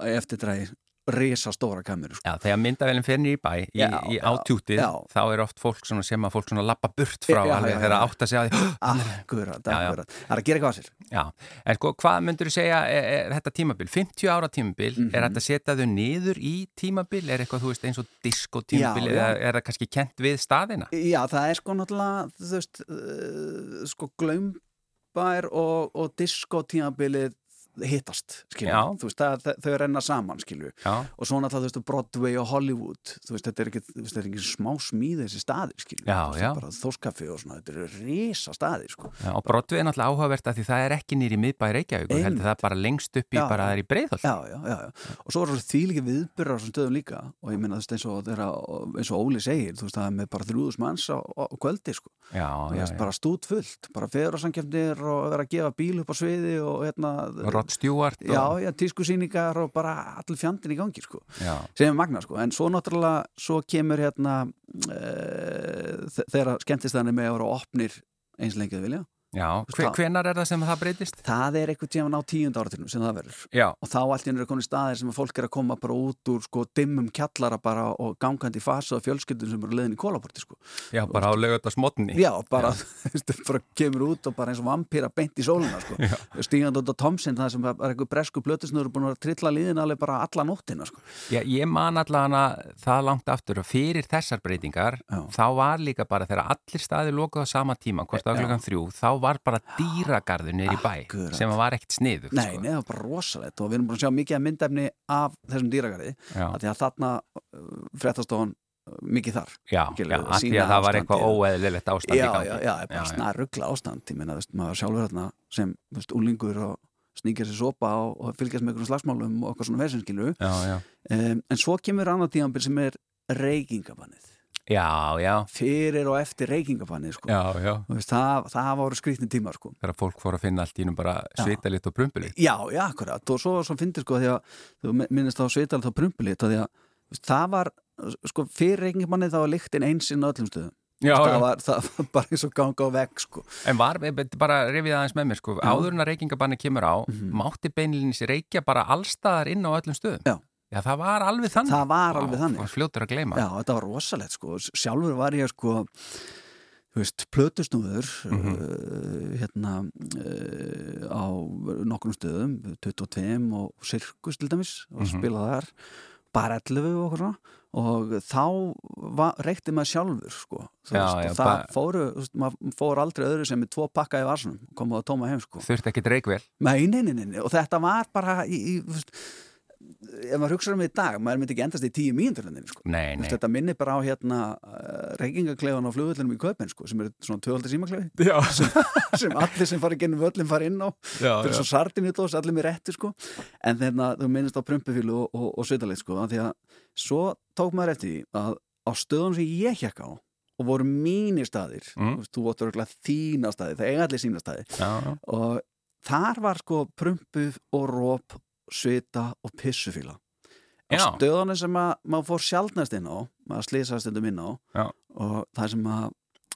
eftirdræði resastóra kameru sko. Já, þegar myndavelin fennir í bæ í, já, í átjútið, já. þá er oft fólk sem að fólk svona lappa burt frá já, alveg þegar átt að segja því Akkurat, akkurat, það er að gera eitthvað að sér Já, en sko, hvað myndur þú segja er, er þetta tímabil, 50 ára tímabil mm -hmm. er þetta að setja þau niður í tímabil er eitthvað, þú veist, eins og diskotímabil eða er það kannski kent við staðina? Já, það er sko náttúrulega þú veist, uh, sko glömbær og, og diskotímabilið hittast, skilju, þú veist, það, þau er enna saman, skilju, og svo náttúrulega, þú veist, Broadway og Hollywood, þú veist, þetta er ekki, þetta er ekki smá smíð þessi staðir, skilju, þetta er bara þóskaffi og svona, þetta er resa staðir, sko. Já, og Broadway er náttúrulega áhugavert að því það er ekki nýri miðbæri Reykjavík, heldur það bara lengst upp í já, bara það er í breyðhald. Já, já, já, já, og svo er það því líka viðbyrjar á svona stöðum líka, og ég minna, þú veist, eins og, þeirra, eins og Óli segir, þú veist, það er með bara þrjúðus manns á, á kvöldi, sko. Já, já, já. Bara stút fullt, bara Rod Stewart og... Já, já, tískusýningar og bara allir fjandin í gangi sko Já. sem er magna sko, en svo náttúrulega svo kemur hérna uh, þegar skemmtistæðanir með að vera opnir eins lengið vilja Já, hve, hvenar er það sem það breytist? Það er eitthvað tíma á tíund áratunum sem það verður Já. og þá allt í er konið staðir sem að fólk er að koma bara út úr sko dimmum kjallara bara og gangandi í fasa og fjölskyldun sem eru leðin í kólaporti sko. Já, bara á lögut á smotni Já, bara, þú bara kemur út og bara eins og vampýra beint í sóluna sko. stígand út á Tomsin það sem er eitthvað bresku blötusnur búin að trilla líðin alveg bara alla nóttina sko. Já, ég man allavega það langt var bara dýragarður neyri bæ Akkurat. sem var ekkert sniðugt Nei, sko. nei, það var bara rosalegt og við erum búin að sjá mikið af myndefni af þessum dýragarði að því að þarna uh, fréttastofan uh, mikið þar Já, já, að því að það var eitthvað óeðlilegt ástand já, já, já, bara snar ruggla ástand ég meina, þú veist, maður sjálfur þarna sem, úlingur og sníkja sér sopa og, og fylgjast með einhverjum slagsmálum og eitthvað svona já, um, en svo kemur annað tíðanbyrð sem er reykingabannið já, já, fyrir og eftir reykingabannið sko. já, já. Þú veist, það, það voru skrýtni tímar sko. þegar fólk fór að finna allt í nú bara svitalit og prumpulit já, já, akkurat og svo, svo finnir sko að þú minnist á svitalit og því að það var sko, fyrir reykingabannið það var líktinn einsinn á öllum stöðum Já, það var, það var bara eins og ganga á vegg sko. En var, bara rifið aðeins með mér sko, áður en að reykingabanni kemur á mátti beinlinis reykja bara allstaðar inn á öllum stöðum Já. Já, það var alveg þannig. Það var Vá, alveg þannig. var fljótur að gleyma. Já, þetta var rosalegt sko. Sjálfur var ég sko þú veist, plötusnúður Mhm. uh, hérna uh, á nokkrum stöðum 22 og Sirkus til dæmis og Mhm. spilað þar bara 11 og okkur svona. Og þá var, reykti maður sjálfur sko. Já, veist, já, það bara- fóru, veist, maður fór aldrei öðru sem með tvo pakka í varsunum og kom á tóma heim sko. Þurfti ekkit reykvel Nei, nei, nei, nei, og þetta var bara í, í, veist, ef maður hugsa um þetta í dag, maður myndi ekki endast í tíu sko. Þú nei. veist, Þetta minnir bara á hérna uh, reykingaklefan á flugvöldunum í Köpen sko, sem eru svona tvölda símaklefi. Já, sem allir sem fara gennum völlin fara inn á. Þetta er svo sardinutós, allir með réttu sko. en þegar þú minnist á prumpufílu og, og, og svitalit sko, því að svo tók maður eftir því að á stöðun sem ég hjekk á og voru mínir staðir Mm. þú voru örgulega þína staði, það eiga allir sína staði. Já, og þar var sko prumpuð og róp, svita og pissufíla á Já. stöðunum sem að maður fór sjálfnæst inn á maður slýsaði stundum inn á Já. og það sem að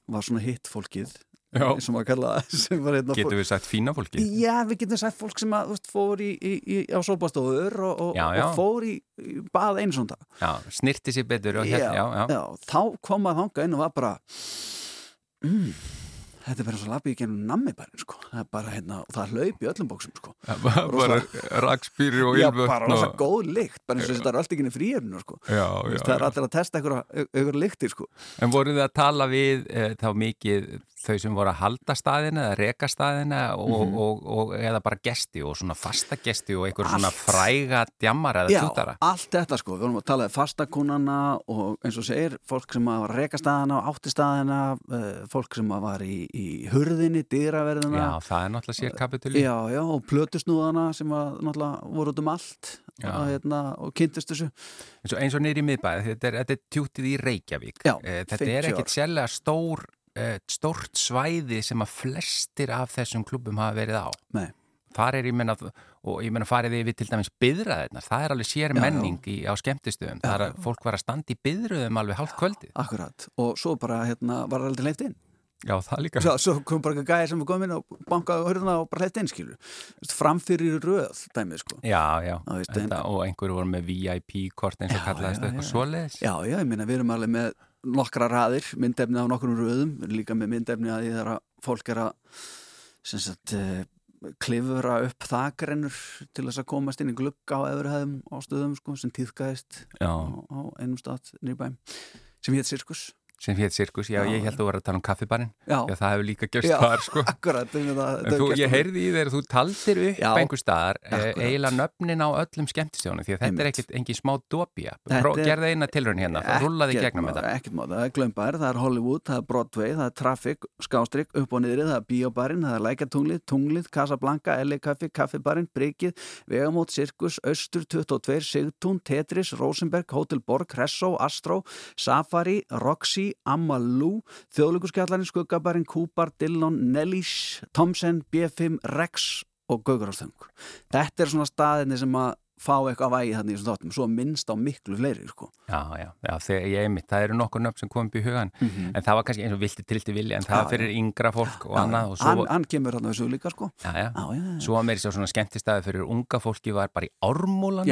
var svona hitt fólkið Já. sem maður kalla það hérna Getum við sagt fína fólki? Já, við getum sagt fólk sem að, veist, fór í, í, í, á sólbástofur og, og, Já, já. og fór í, í bað einu svona dag. Já, snirti sér betur og hérna, já, já, já, þá kom maður þanga inn og var bara mm, þetta er bara svo lapið í gennum nammibærin sko. það er bara hérna, og það hlaup í öllum bóksum sko. bara rakspýri og Já, ylvötn bara rosa góð lykt, bara eins og þetta er öll ekki fríirinu sko. Já, já, það er já. allir að testa ykkur lyktir sko. En voruð þið að tala við e, þá mikið þau sem voru að halda staðina eða reka staðina og, Mhm. og, og, eða bara gesti og svona fasta gesti og einhver svona fræga djammar eða Já, tjútara? allt þetta sko, við vorum að tala um fastakunana og eins og segir, fólk sem að var að reka staðina og átti staðina, uh, fólk sem að var í, í hurðinni, dýraverðina Já, það er náttúrulega sér kapituli. Já, já, og plötusnúðana sem að náttúrulega voru út um allt Já. og, hérna, og kynntist þessu eins og, eins og neyri miðbæði, þetta er, þetta er tjútið í Reykjavík Já, Eh, þetta 50 er ekkit sérlega stór eh, stórt svæði sem að flestir af þessum klubum hafa verið á. Nei. þar er ég menna og ég menna farið við til dæmis byðraðirnar það er alveg sér Já, já. menning í, á skemmtistöðum það er að fólk var að standa í byðröðum alveg hálft kvöldið. Akkurat, og svo bara hérna, var aldrei leift inn. Já það líka. Svo, svo kom bara eitthvað gæði sem var komin og bankaði á hurðina og bara leift inn skilur. Framfyrir röð, dæmið sko. Já já. Já, veist, Þetta, og einhverju voru með VIP-kort eins og Já, kallaðist já, eitthvað já. svoleiðis. Já, já, ég meina við erum alveg með nokkra raðir, myndefni á nokkrum röðum líka með myndefni að því þegar að fólk er að sagt, eh, klifra upp þakrennur til þess að komast inn í glugga á öðruhæðum á stöðum sko, sem tíðgæðist já, á, á einum stað nýrbæm sem hétt Sirkus sem hétt sirkus, já, Já, ég held að þú var að tala um kaffibarinn. Já, já það hefur líka gerst þar sko. akkurat það, það, En þú, ég heyrði í þeir þú taldir upp Já, einhver staðar eh, eiginlega nöfnin á öllum skemmtistjónum því að þetta er ekkit engin smá er- gerði eina tilraun hérna, það Ekkert gegnum þetta. Ekkert mál, það er glömbær, það er Hollywood, það er Broadway, það er Traffic, Skástrík, upp og niðri, það er Bíóbarinn, það er Lækjartunglið, Tunglið, Casablanca, LA Kaffi, Kaffibarinn, Brygið, Vegamót, Sirkus, Östur, 22, Sigtún, Tetris, Rosenberg, Safari, Roxy, Amalú, Þjóðlíkuskjallarinn, Skuggabarinn, Kúpar, Dillon, Nellis, Thomsen, B5, Rex og gaugarástöng þetta er svona staðinni sem að fá eitthvað vægi þannig þessum þáttum svo minnst á miklu fleiri sko. Já, já, já þegar ég einmitt, það eru nokkur nöfn sem komum upp í hugan mm -hmm. en það var kannski eins og vilti trilti villi en það já, fyrir yngra fólk og já, annað og svo... hann, hann kemur hann þessu líka sko. Já, já, svo að mér er svona skemmtistæði fyrir unga fólki var bara í Ármúlan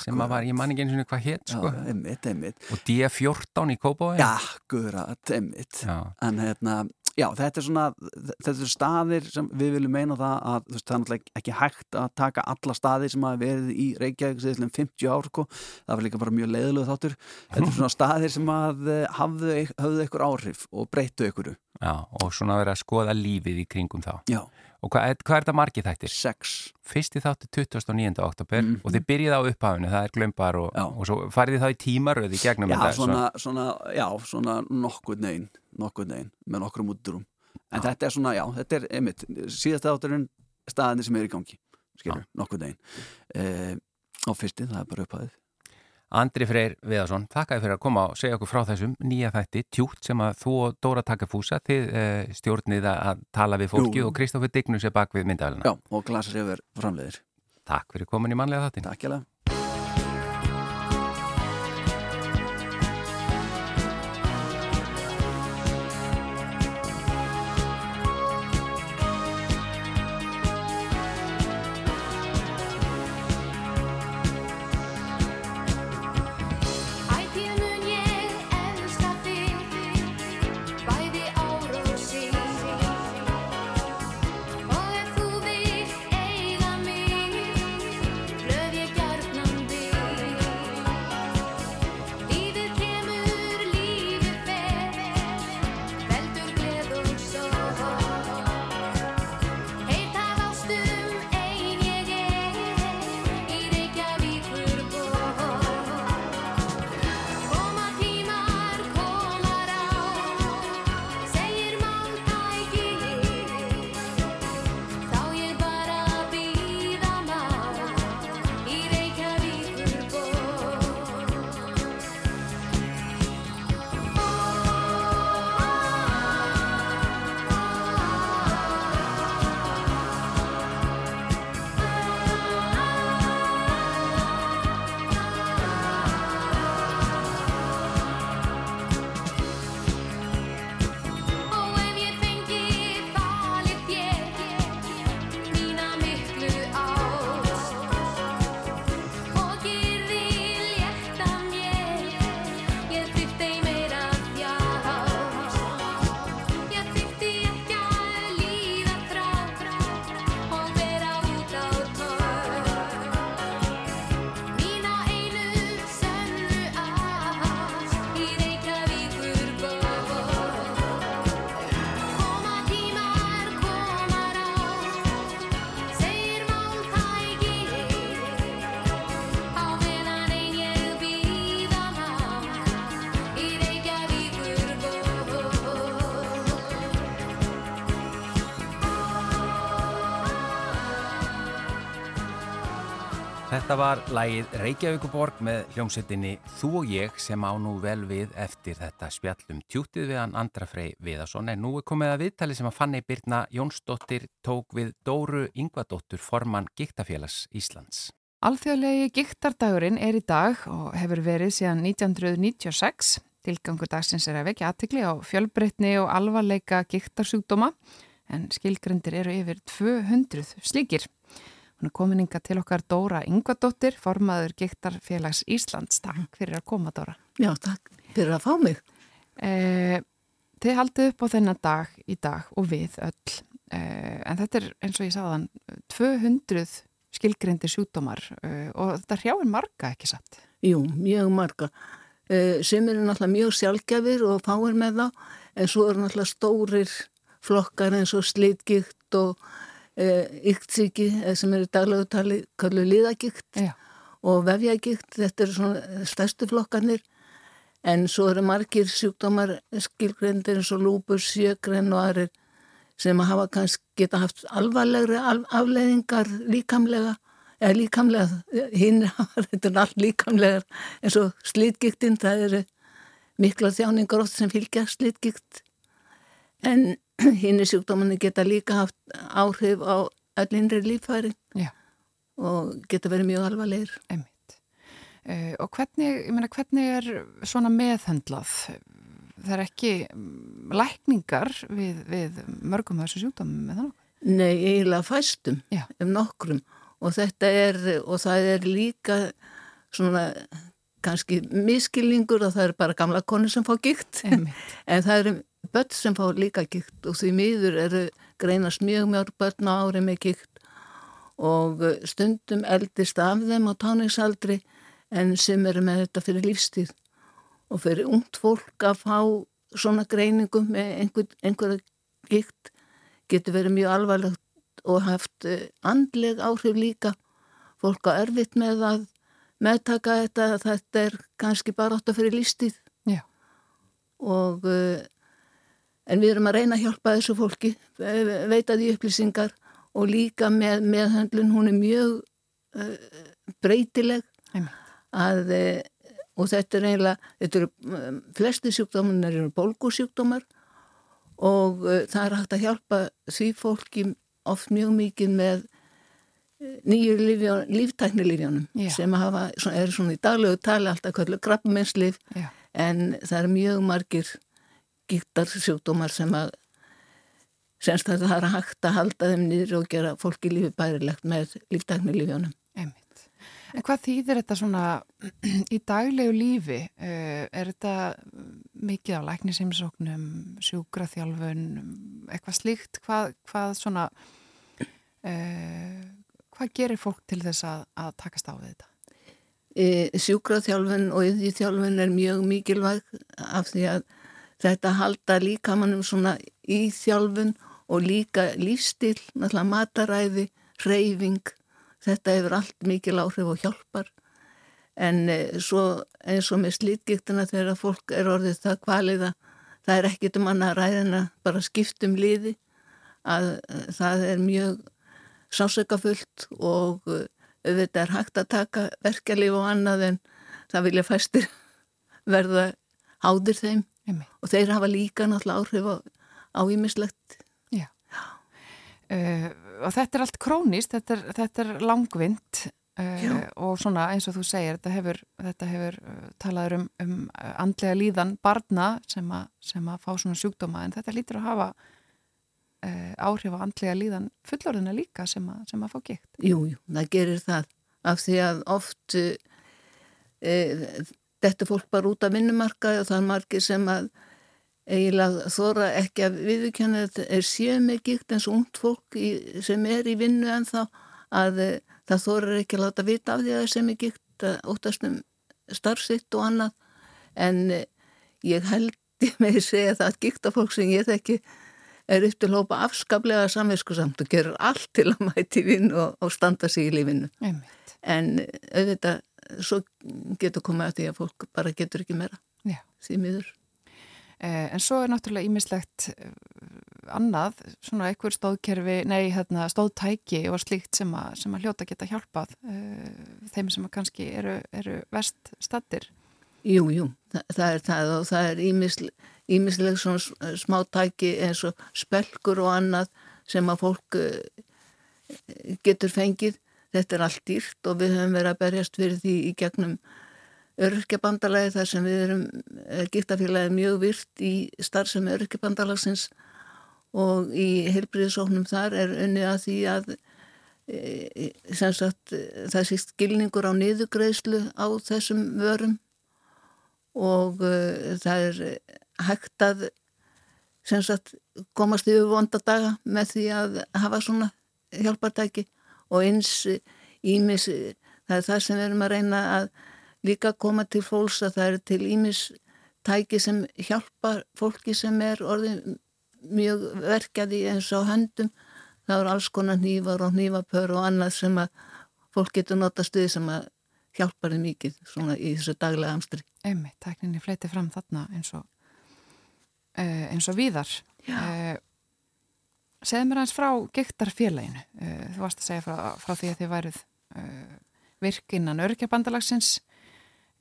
sem að var í manninginu hvað hétt sko. einmitt, einmitt. og D14 í Kópái Já, guðrat, einmitt. En hérna Já, þetta er svona, þetta er staðir sem við viljum meina það að veist, það er náttúrulega ekki hægt að taka alla staðir sem hafa verið í Reykjavík síðan 50 ár, sko. það var líka bara mjög leiðilegu þáttur. Þetta er svona staðir sem að eh, hafðu, hafðu ykkur áhrif og breyttu ykkuru. Já, og svona verið að skoða lífið í kringum þá. Já. Og hvað, hvað er það margið þættir? Sex. Fyrsti þáttu 29. oktober mm -hmm. og þið byrjið á upphafinu, það er glömbar og, og svo farið þið þá í tímaröði gegnum já, þetta. Svona, svona, já, svona nokkur neginn nokkur neginn með nokkrum útdurum en já. þetta er svona, já, þetta er einmitt síðast átturinn staðinni sem er í gangi skilur, nokkur neginn e, á fyrsti, það er bara upphæðið Andri Freyr Viðarsson, þakka fyrir að koma og segja okkur frá þessum nýja þætti tjútt sem að þú og Dóra Takafúsa þið e, stjórnið að tala við fólki Jú. og Kristófur Dignus er bak við myndafélina Já, og glasar yfir framleiðir. Takk fyrir komin í manlega þáttin Þetta var lægið Reykjavíkuborg með hljómsettinni Þú og ég sem á nú vel við eftir þetta spjallum tjútið við hann Andra Frey Viðarsson en nú er komið að viðtali sem að Fanni Birna Jónsdóttir tók við Dóru Yngvadóttur formann Giktafélags Íslands. Alþjóðlegi Giktardagurinn er í dag og hefur verið síðan 1996. Tilgangur dagsins er að vekja aðtikli á fjölbreytni og alvarleika giktarsjúkdóma en skilgrendir eru yfir 200 slíkir. Hún er komininga til okkar Dóra Yngvadóttir, formaður Giktarfélags Íslands. Takk fyrir að koma Dóra. Já, takk fyrir að fá mig. Eh, þið haldið upp á þennan dag í dag og við öll. Eh, en þetta er eins og ég sagðan 200 skilgrindi sjútumar eh, og þetta hrjáir marga ekki satt? Jú, mjög marga. Eh, sem eru náttúrulega mjög sjálfgefir og fáir með þá en svo eru náttúrulega stórir flokkar eins og slitgikt og yktsíki eh, sem eru daglegu tali kallu liðagikt og vefjagikt, þetta eru svona stærstu flokkanir en svo eru margir sjúkdómar skilgrendir eins og lúpur, sjögren og aðrir sem að hafa kannski geta haft alvarlegri afleiðingar líkamlega eða líkamlega hinn, þetta er allt líkamlegar. Eins og slítgiktinn, það eru mikla þjáningar oft sem fylgja slítgikt en hinn er sjúkdómanni geta líka haft áhrif á lífæri Já. og geta verið mjög alvarlegur. Einmitt. Uh, og hvernig, ég meina, hvernig er svona meðhendlað? Það er ekki mm, lækningar við, við mörgum þessu sjúkdómum með þannig? Nei, eiginlega fæstum, Já. ef nokkrum og þetta er, og það er líka svona kannski miskilningur og það er bara gamla konu sem fá gikt en það eru börn sem fá líka gikt og því miður eru greinast mjög mjög börn á ári með gikt og stundum eldist af þeim á táningsaldri en sem eru með þetta fyrir lífstíð. Og fyrir ungt fólk að fá svona greiningum með einhver, einhverja gikt getur verið mjög alvarlegt og haft eh, andleg áhrif líka. Fólk á erfitt með að meðtaka þetta þetta er kannski bara átt að fyrir lístíð Já. og uh, en við erum að reyna að hjálpa þessu fólki veita því upplýsingar og líka með meðhandlun hún er mjög uh, breytileg. Að, uh, og þetta er eiginlega þetta eru um, flesti sjúkdómar eru bólgusjúkdómar og það er hægt að hjálpa því fólki oft mjög mikið með nýju líftæknilífjónum sem hafa, er svona í daglegu tali alltaf kvöldu grabbmennslif en það er mjög margir gíktarsjúkdómar sem að semst að það er hægt að halda þeim niður og gera fólki lífi bærilegt með líftæknilífjónum Einmitt. En hvað þýðir þetta svona í daglegu lífi? Eh, er þetta mikið á læknisimsóknum, sjúkraþjálfun, eitthvað slíkt? Hvað, hvað svona... Uh, Hvað gerir fólk til þess að, að takast á við þetta? E, sjúkraþjálfun og yðvíþjálfun er mjög mikilvæg af því að þetta halda líka mannum svona í þjálfun og líka lífstil, náttúrulega mataræði, reyfing, þetta hefur allt mikil áhrif og hjálpar. En e, svo, eins og með slítgiktina þegar fólk er orðið það kvaliða, það er ekkit um annað ræðina, bara skiptum liði, að e, það er mjög sásökafullt og uh, auðvitað er hægt að taka verkelíf og annað en það vilja fæstir verða hádir þeim Emme. og þeir hafa líka náttúrulega áhrif á ímislegt. Já. Já. Uh, og þetta er allt krónist, þetta er, þetta er langvind uh, og svona eins og þú segir, þetta hefur, þetta hefur uh, talaður um, um andlega líðan barna sem, a, sem að fá svona sjúkdóma en þetta lítur að hafa uh, áhrif á andlega líðan fullorðina líka sem að, sem að fá gikt. Jú, jú, það gerir það af því að oft uh, þetta fólk bara út af vinnumarka og það er margir sem að eiginlega þóra ekki að viðkjöna þetta er séu með gikt eins og ungt fólk í, sem er í vinnu en þá að uh, það þóra ekki að láta vita af því að það er sem er gikt óttast um starfsitt og annað en ég held með að segja það að gikta fólk sem ég þekki er upp til hópa afskaplega samvinskusamt og gerur allt til að mæti vinn og, og standa sig í lífinu. Einmitt. En auðvitað, svo getur komið að því að fólk bara getur ekki meira Já. því miður. Eh, en svo er náttúrulega ímislegt eh, annað, svona einhver stóðkerfi, nei, hérna, stóðtæki og slíkt sem að, sem að hljóta geta hjálpað eh, þeim sem að kannski eru, eru vest stattir. Jú, jú, Þa, það er það og það er ímislega ímislega svona smá tæki eins og spelkur og annað sem að fólk eh, getur fengið. Þetta er allt dýrt og við höfum verið að berjast fyrir því í gegnum öryrkjabandalagi þar sem við erum eh, giftafélagi mjög virt í starfsemi öryrkjabandalagsins og í heilbriðisóknum þar er unnið að því að e, sagt, það sést gilningur á niðugreislu á þessum vörum og uh, það er hægt að sagt, komast yfir vonda daga með því að hafa svona hjálpartæki og eins ímis, það er það sem við erum að reyna að líka koma til fólks að það eru til ímis tæki sem hjálpa fólki sem er orðið mjög verkjaði eins á höndum. Það eru alls konar nývar og nývapör og annað sem að fólk getur nota stuði sem að hjálpa þið mikið svona í þessu daglega amstri. Emmi, tækninni fleiti fram þarna eins og uh, eins og víðar. Uh, segð mér hans frá Giktarfélaginu uh, þú varst að segja frá, frá því að þið værið virkinnan örkjabandalagsins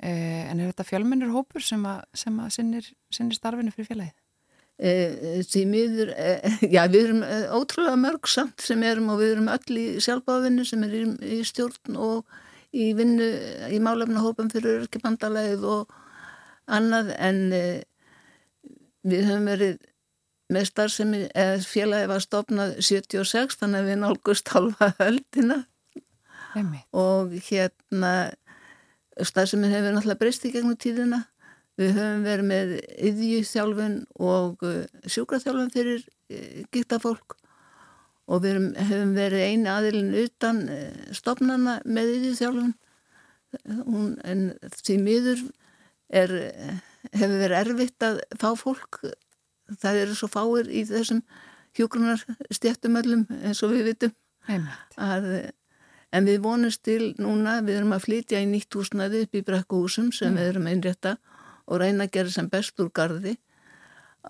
en er þetta fjölmennur hópur sem að, sem að sinnir, sinnir starfinu fyrir félagið? því miður, já við erum ótrúlega mörg samt sem erum og við erum öll í sjálfbáfinnu sem er í, stjórn og í vinnu í málefnahópum fyrir örkibandalegið og annað. En við höfum verið með starfsemi, eða félagi var stopnað 76 þannig að við nálgust halva höldina og hérna starfsemi hefur náttúrulega breyst í gegnum tíðina. Við höfum verið með yðjúþjálfun og uh, sjúkraþjálfun fyrir uh, giktafólk og við höfum verið eini aðilin utan uh, stopnana með yðjúþjálfun en því miður er, hefur verið erfitt að fá fólk. Það eru svo fáir í þessum hjókrunar stjættumöllum eins og við vitum. Að, en við vonumst til núna, við erum að flytja í nýtt húsnaði upp í brekkuhúsum sem mm. við erum einrétta og reyna að gera sem best úr gardi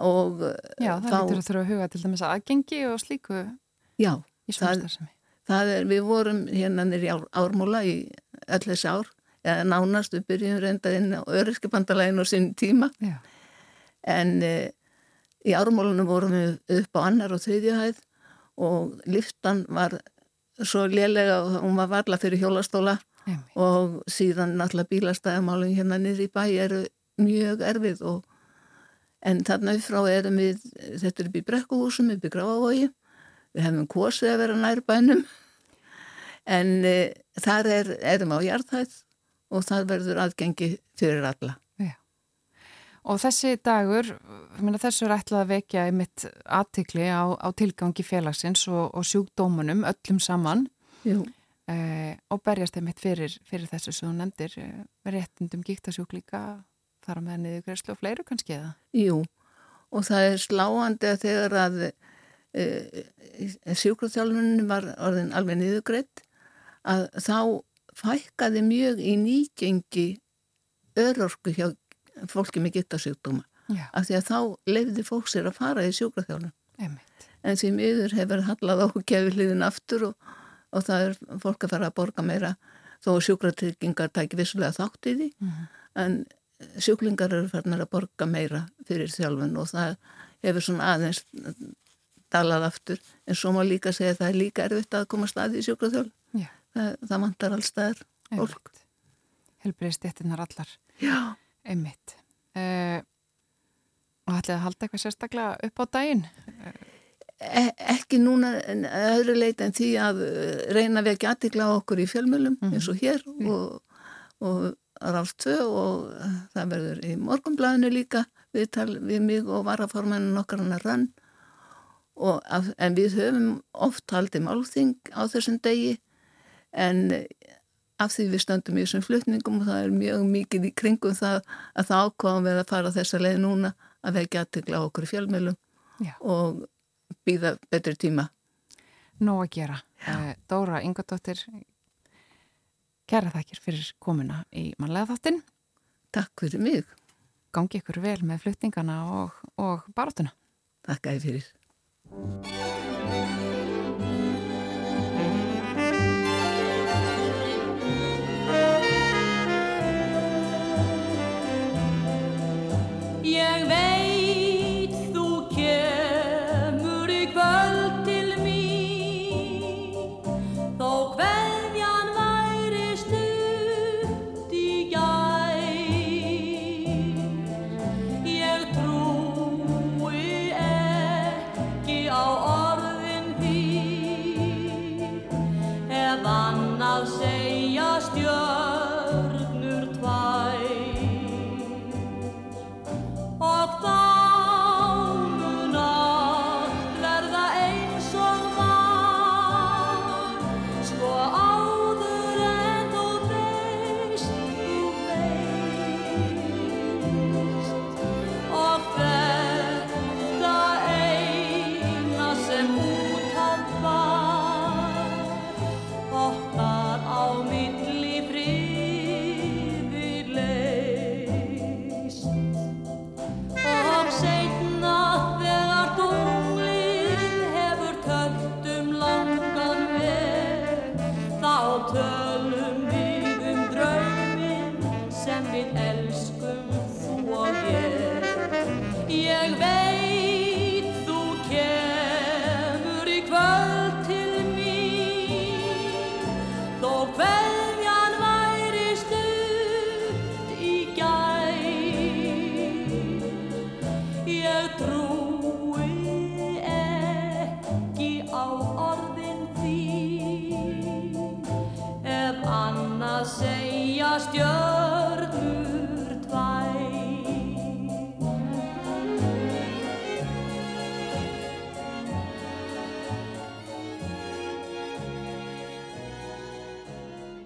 og Já, það lítur að þurfa að huga til dæmis aðgengi og slíku já, í er, við vorum hérna nýri ár, ármúla í öll þessi ár eða nánast við byrjum reynda inn á öryskipandalegin og sín tíma já. en e, í ármúlunum vorum við upp á annar og þriðjuhæð og liftan var svo lélega og hún var varla fyrir hjólastóla Emi. og síðan náttúrulega bílastæðamálun hérna niður í bæ eru mjög erfið og en þarna upp frá erum við þetta er upp í brekkuhúsum, upp í gráavogi við hefum kosið að vera nær bænum en e, þar er, erum á hjartæð og það verður aðgengi fyrir alla. Og þessi dagur minna, þessu er ætlað að vekja einmitt aðtikli á, á tilgangi félagsins og, og sjúkdómunum öllum saman. Eh, og berjast einmitt fyrir, fyrir þessu sem þú nefndir eh, réttindum gíktasjúk líka þar með niður greiðslu og fleiru kannski eða? Jú, og það er sláandi að þegar að e, e sjúkráþjálfunin var orðin alveg niður greitt að þá fækkaði mjög í nýgengi örorku hjá fólki með gittasjúkdóma af því að þá lefði fólk sér að fara í sjúkráþjálfun en því miður hefur hallað á kefiliðin aftur og, og það er fólk að fara að borga meira þó sjúkratryggingar tækir vissulega þátt í því. Mm en sjúklingar eru farnar að borga meira fyrir þjálfun og það hefur svona aðeins dalað aftur. En svo má líka segja að það er líka erfitt að koma staði í sjúkraþjálf það, það vantar allstaðar fólk. Helbriði stettinnar allar. Já Einmitt uh, Og ætlið að halda eitthvað sérstaklega upp á daginn? E ekki núna öðru leita en því að eh, reyna að vekja aðtikla okkur í fjölmjölum mm -hmm. eins og hér og, og Ráfstvö og það verður í morgunblæðinu líka við, við mig og varaformennun okkar hann að rann af, en við höfum oft haldið málþing á þessum degi en af því við stöndum í þessum flutningum og það er mjög mikið í kringum það að það ákváðum við að fara þessa leið núna að vekja aðtegla okkur í fjölmjölum og býða betri tíma Nó að gera. Já. Eh, Dóra Ingadóttir Kæra þakkir fyrir komuna í manlega þáttinn. Takk fyrir mig. Gangi ykkur vel með fluttingana og, og barátuna. Takk að þið fyrir.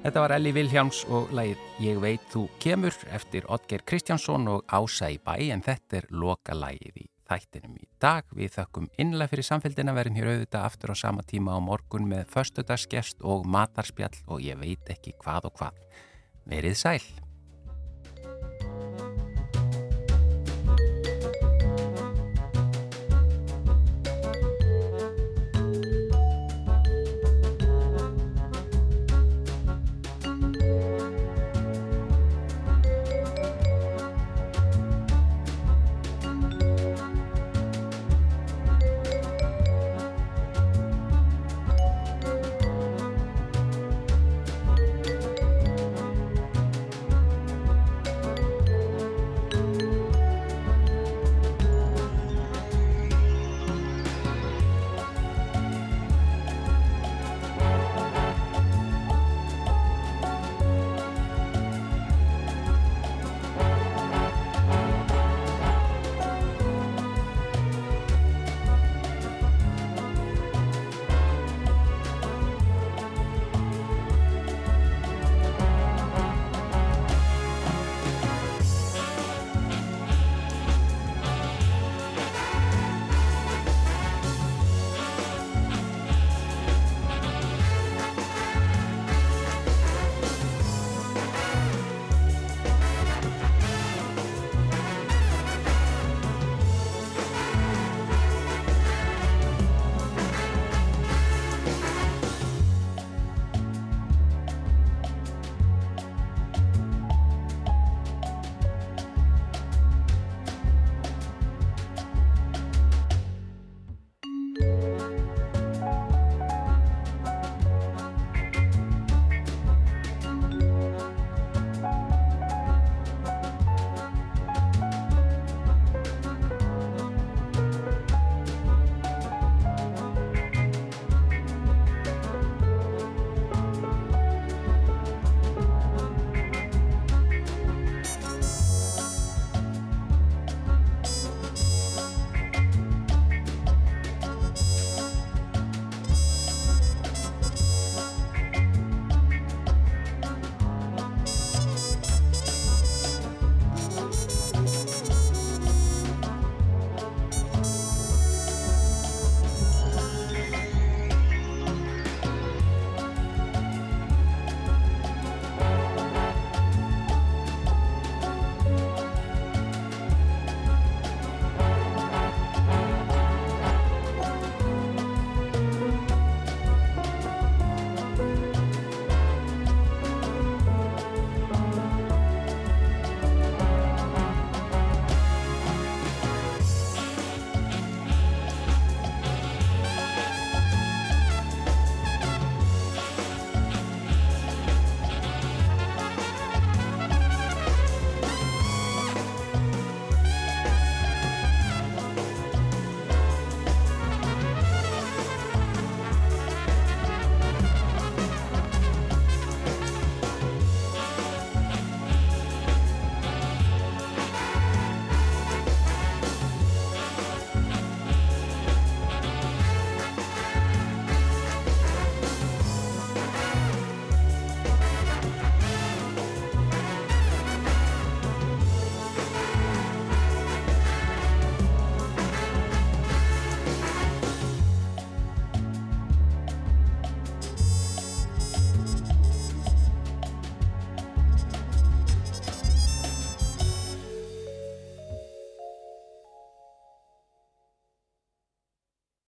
Þetta var Elli Viljáms og lagið Ég veit þú kemur eftir Otger Kristjánsson og Ása í bæ en þetta er loka lagið í þættinum í dag. Við þökkum innlega fyrir samfélgina verðum hér auðvitað aftur á sama tíma á morgun með förstudagsgest og matarspjall og ég veit ekki hvað og hvað. Verið sæl!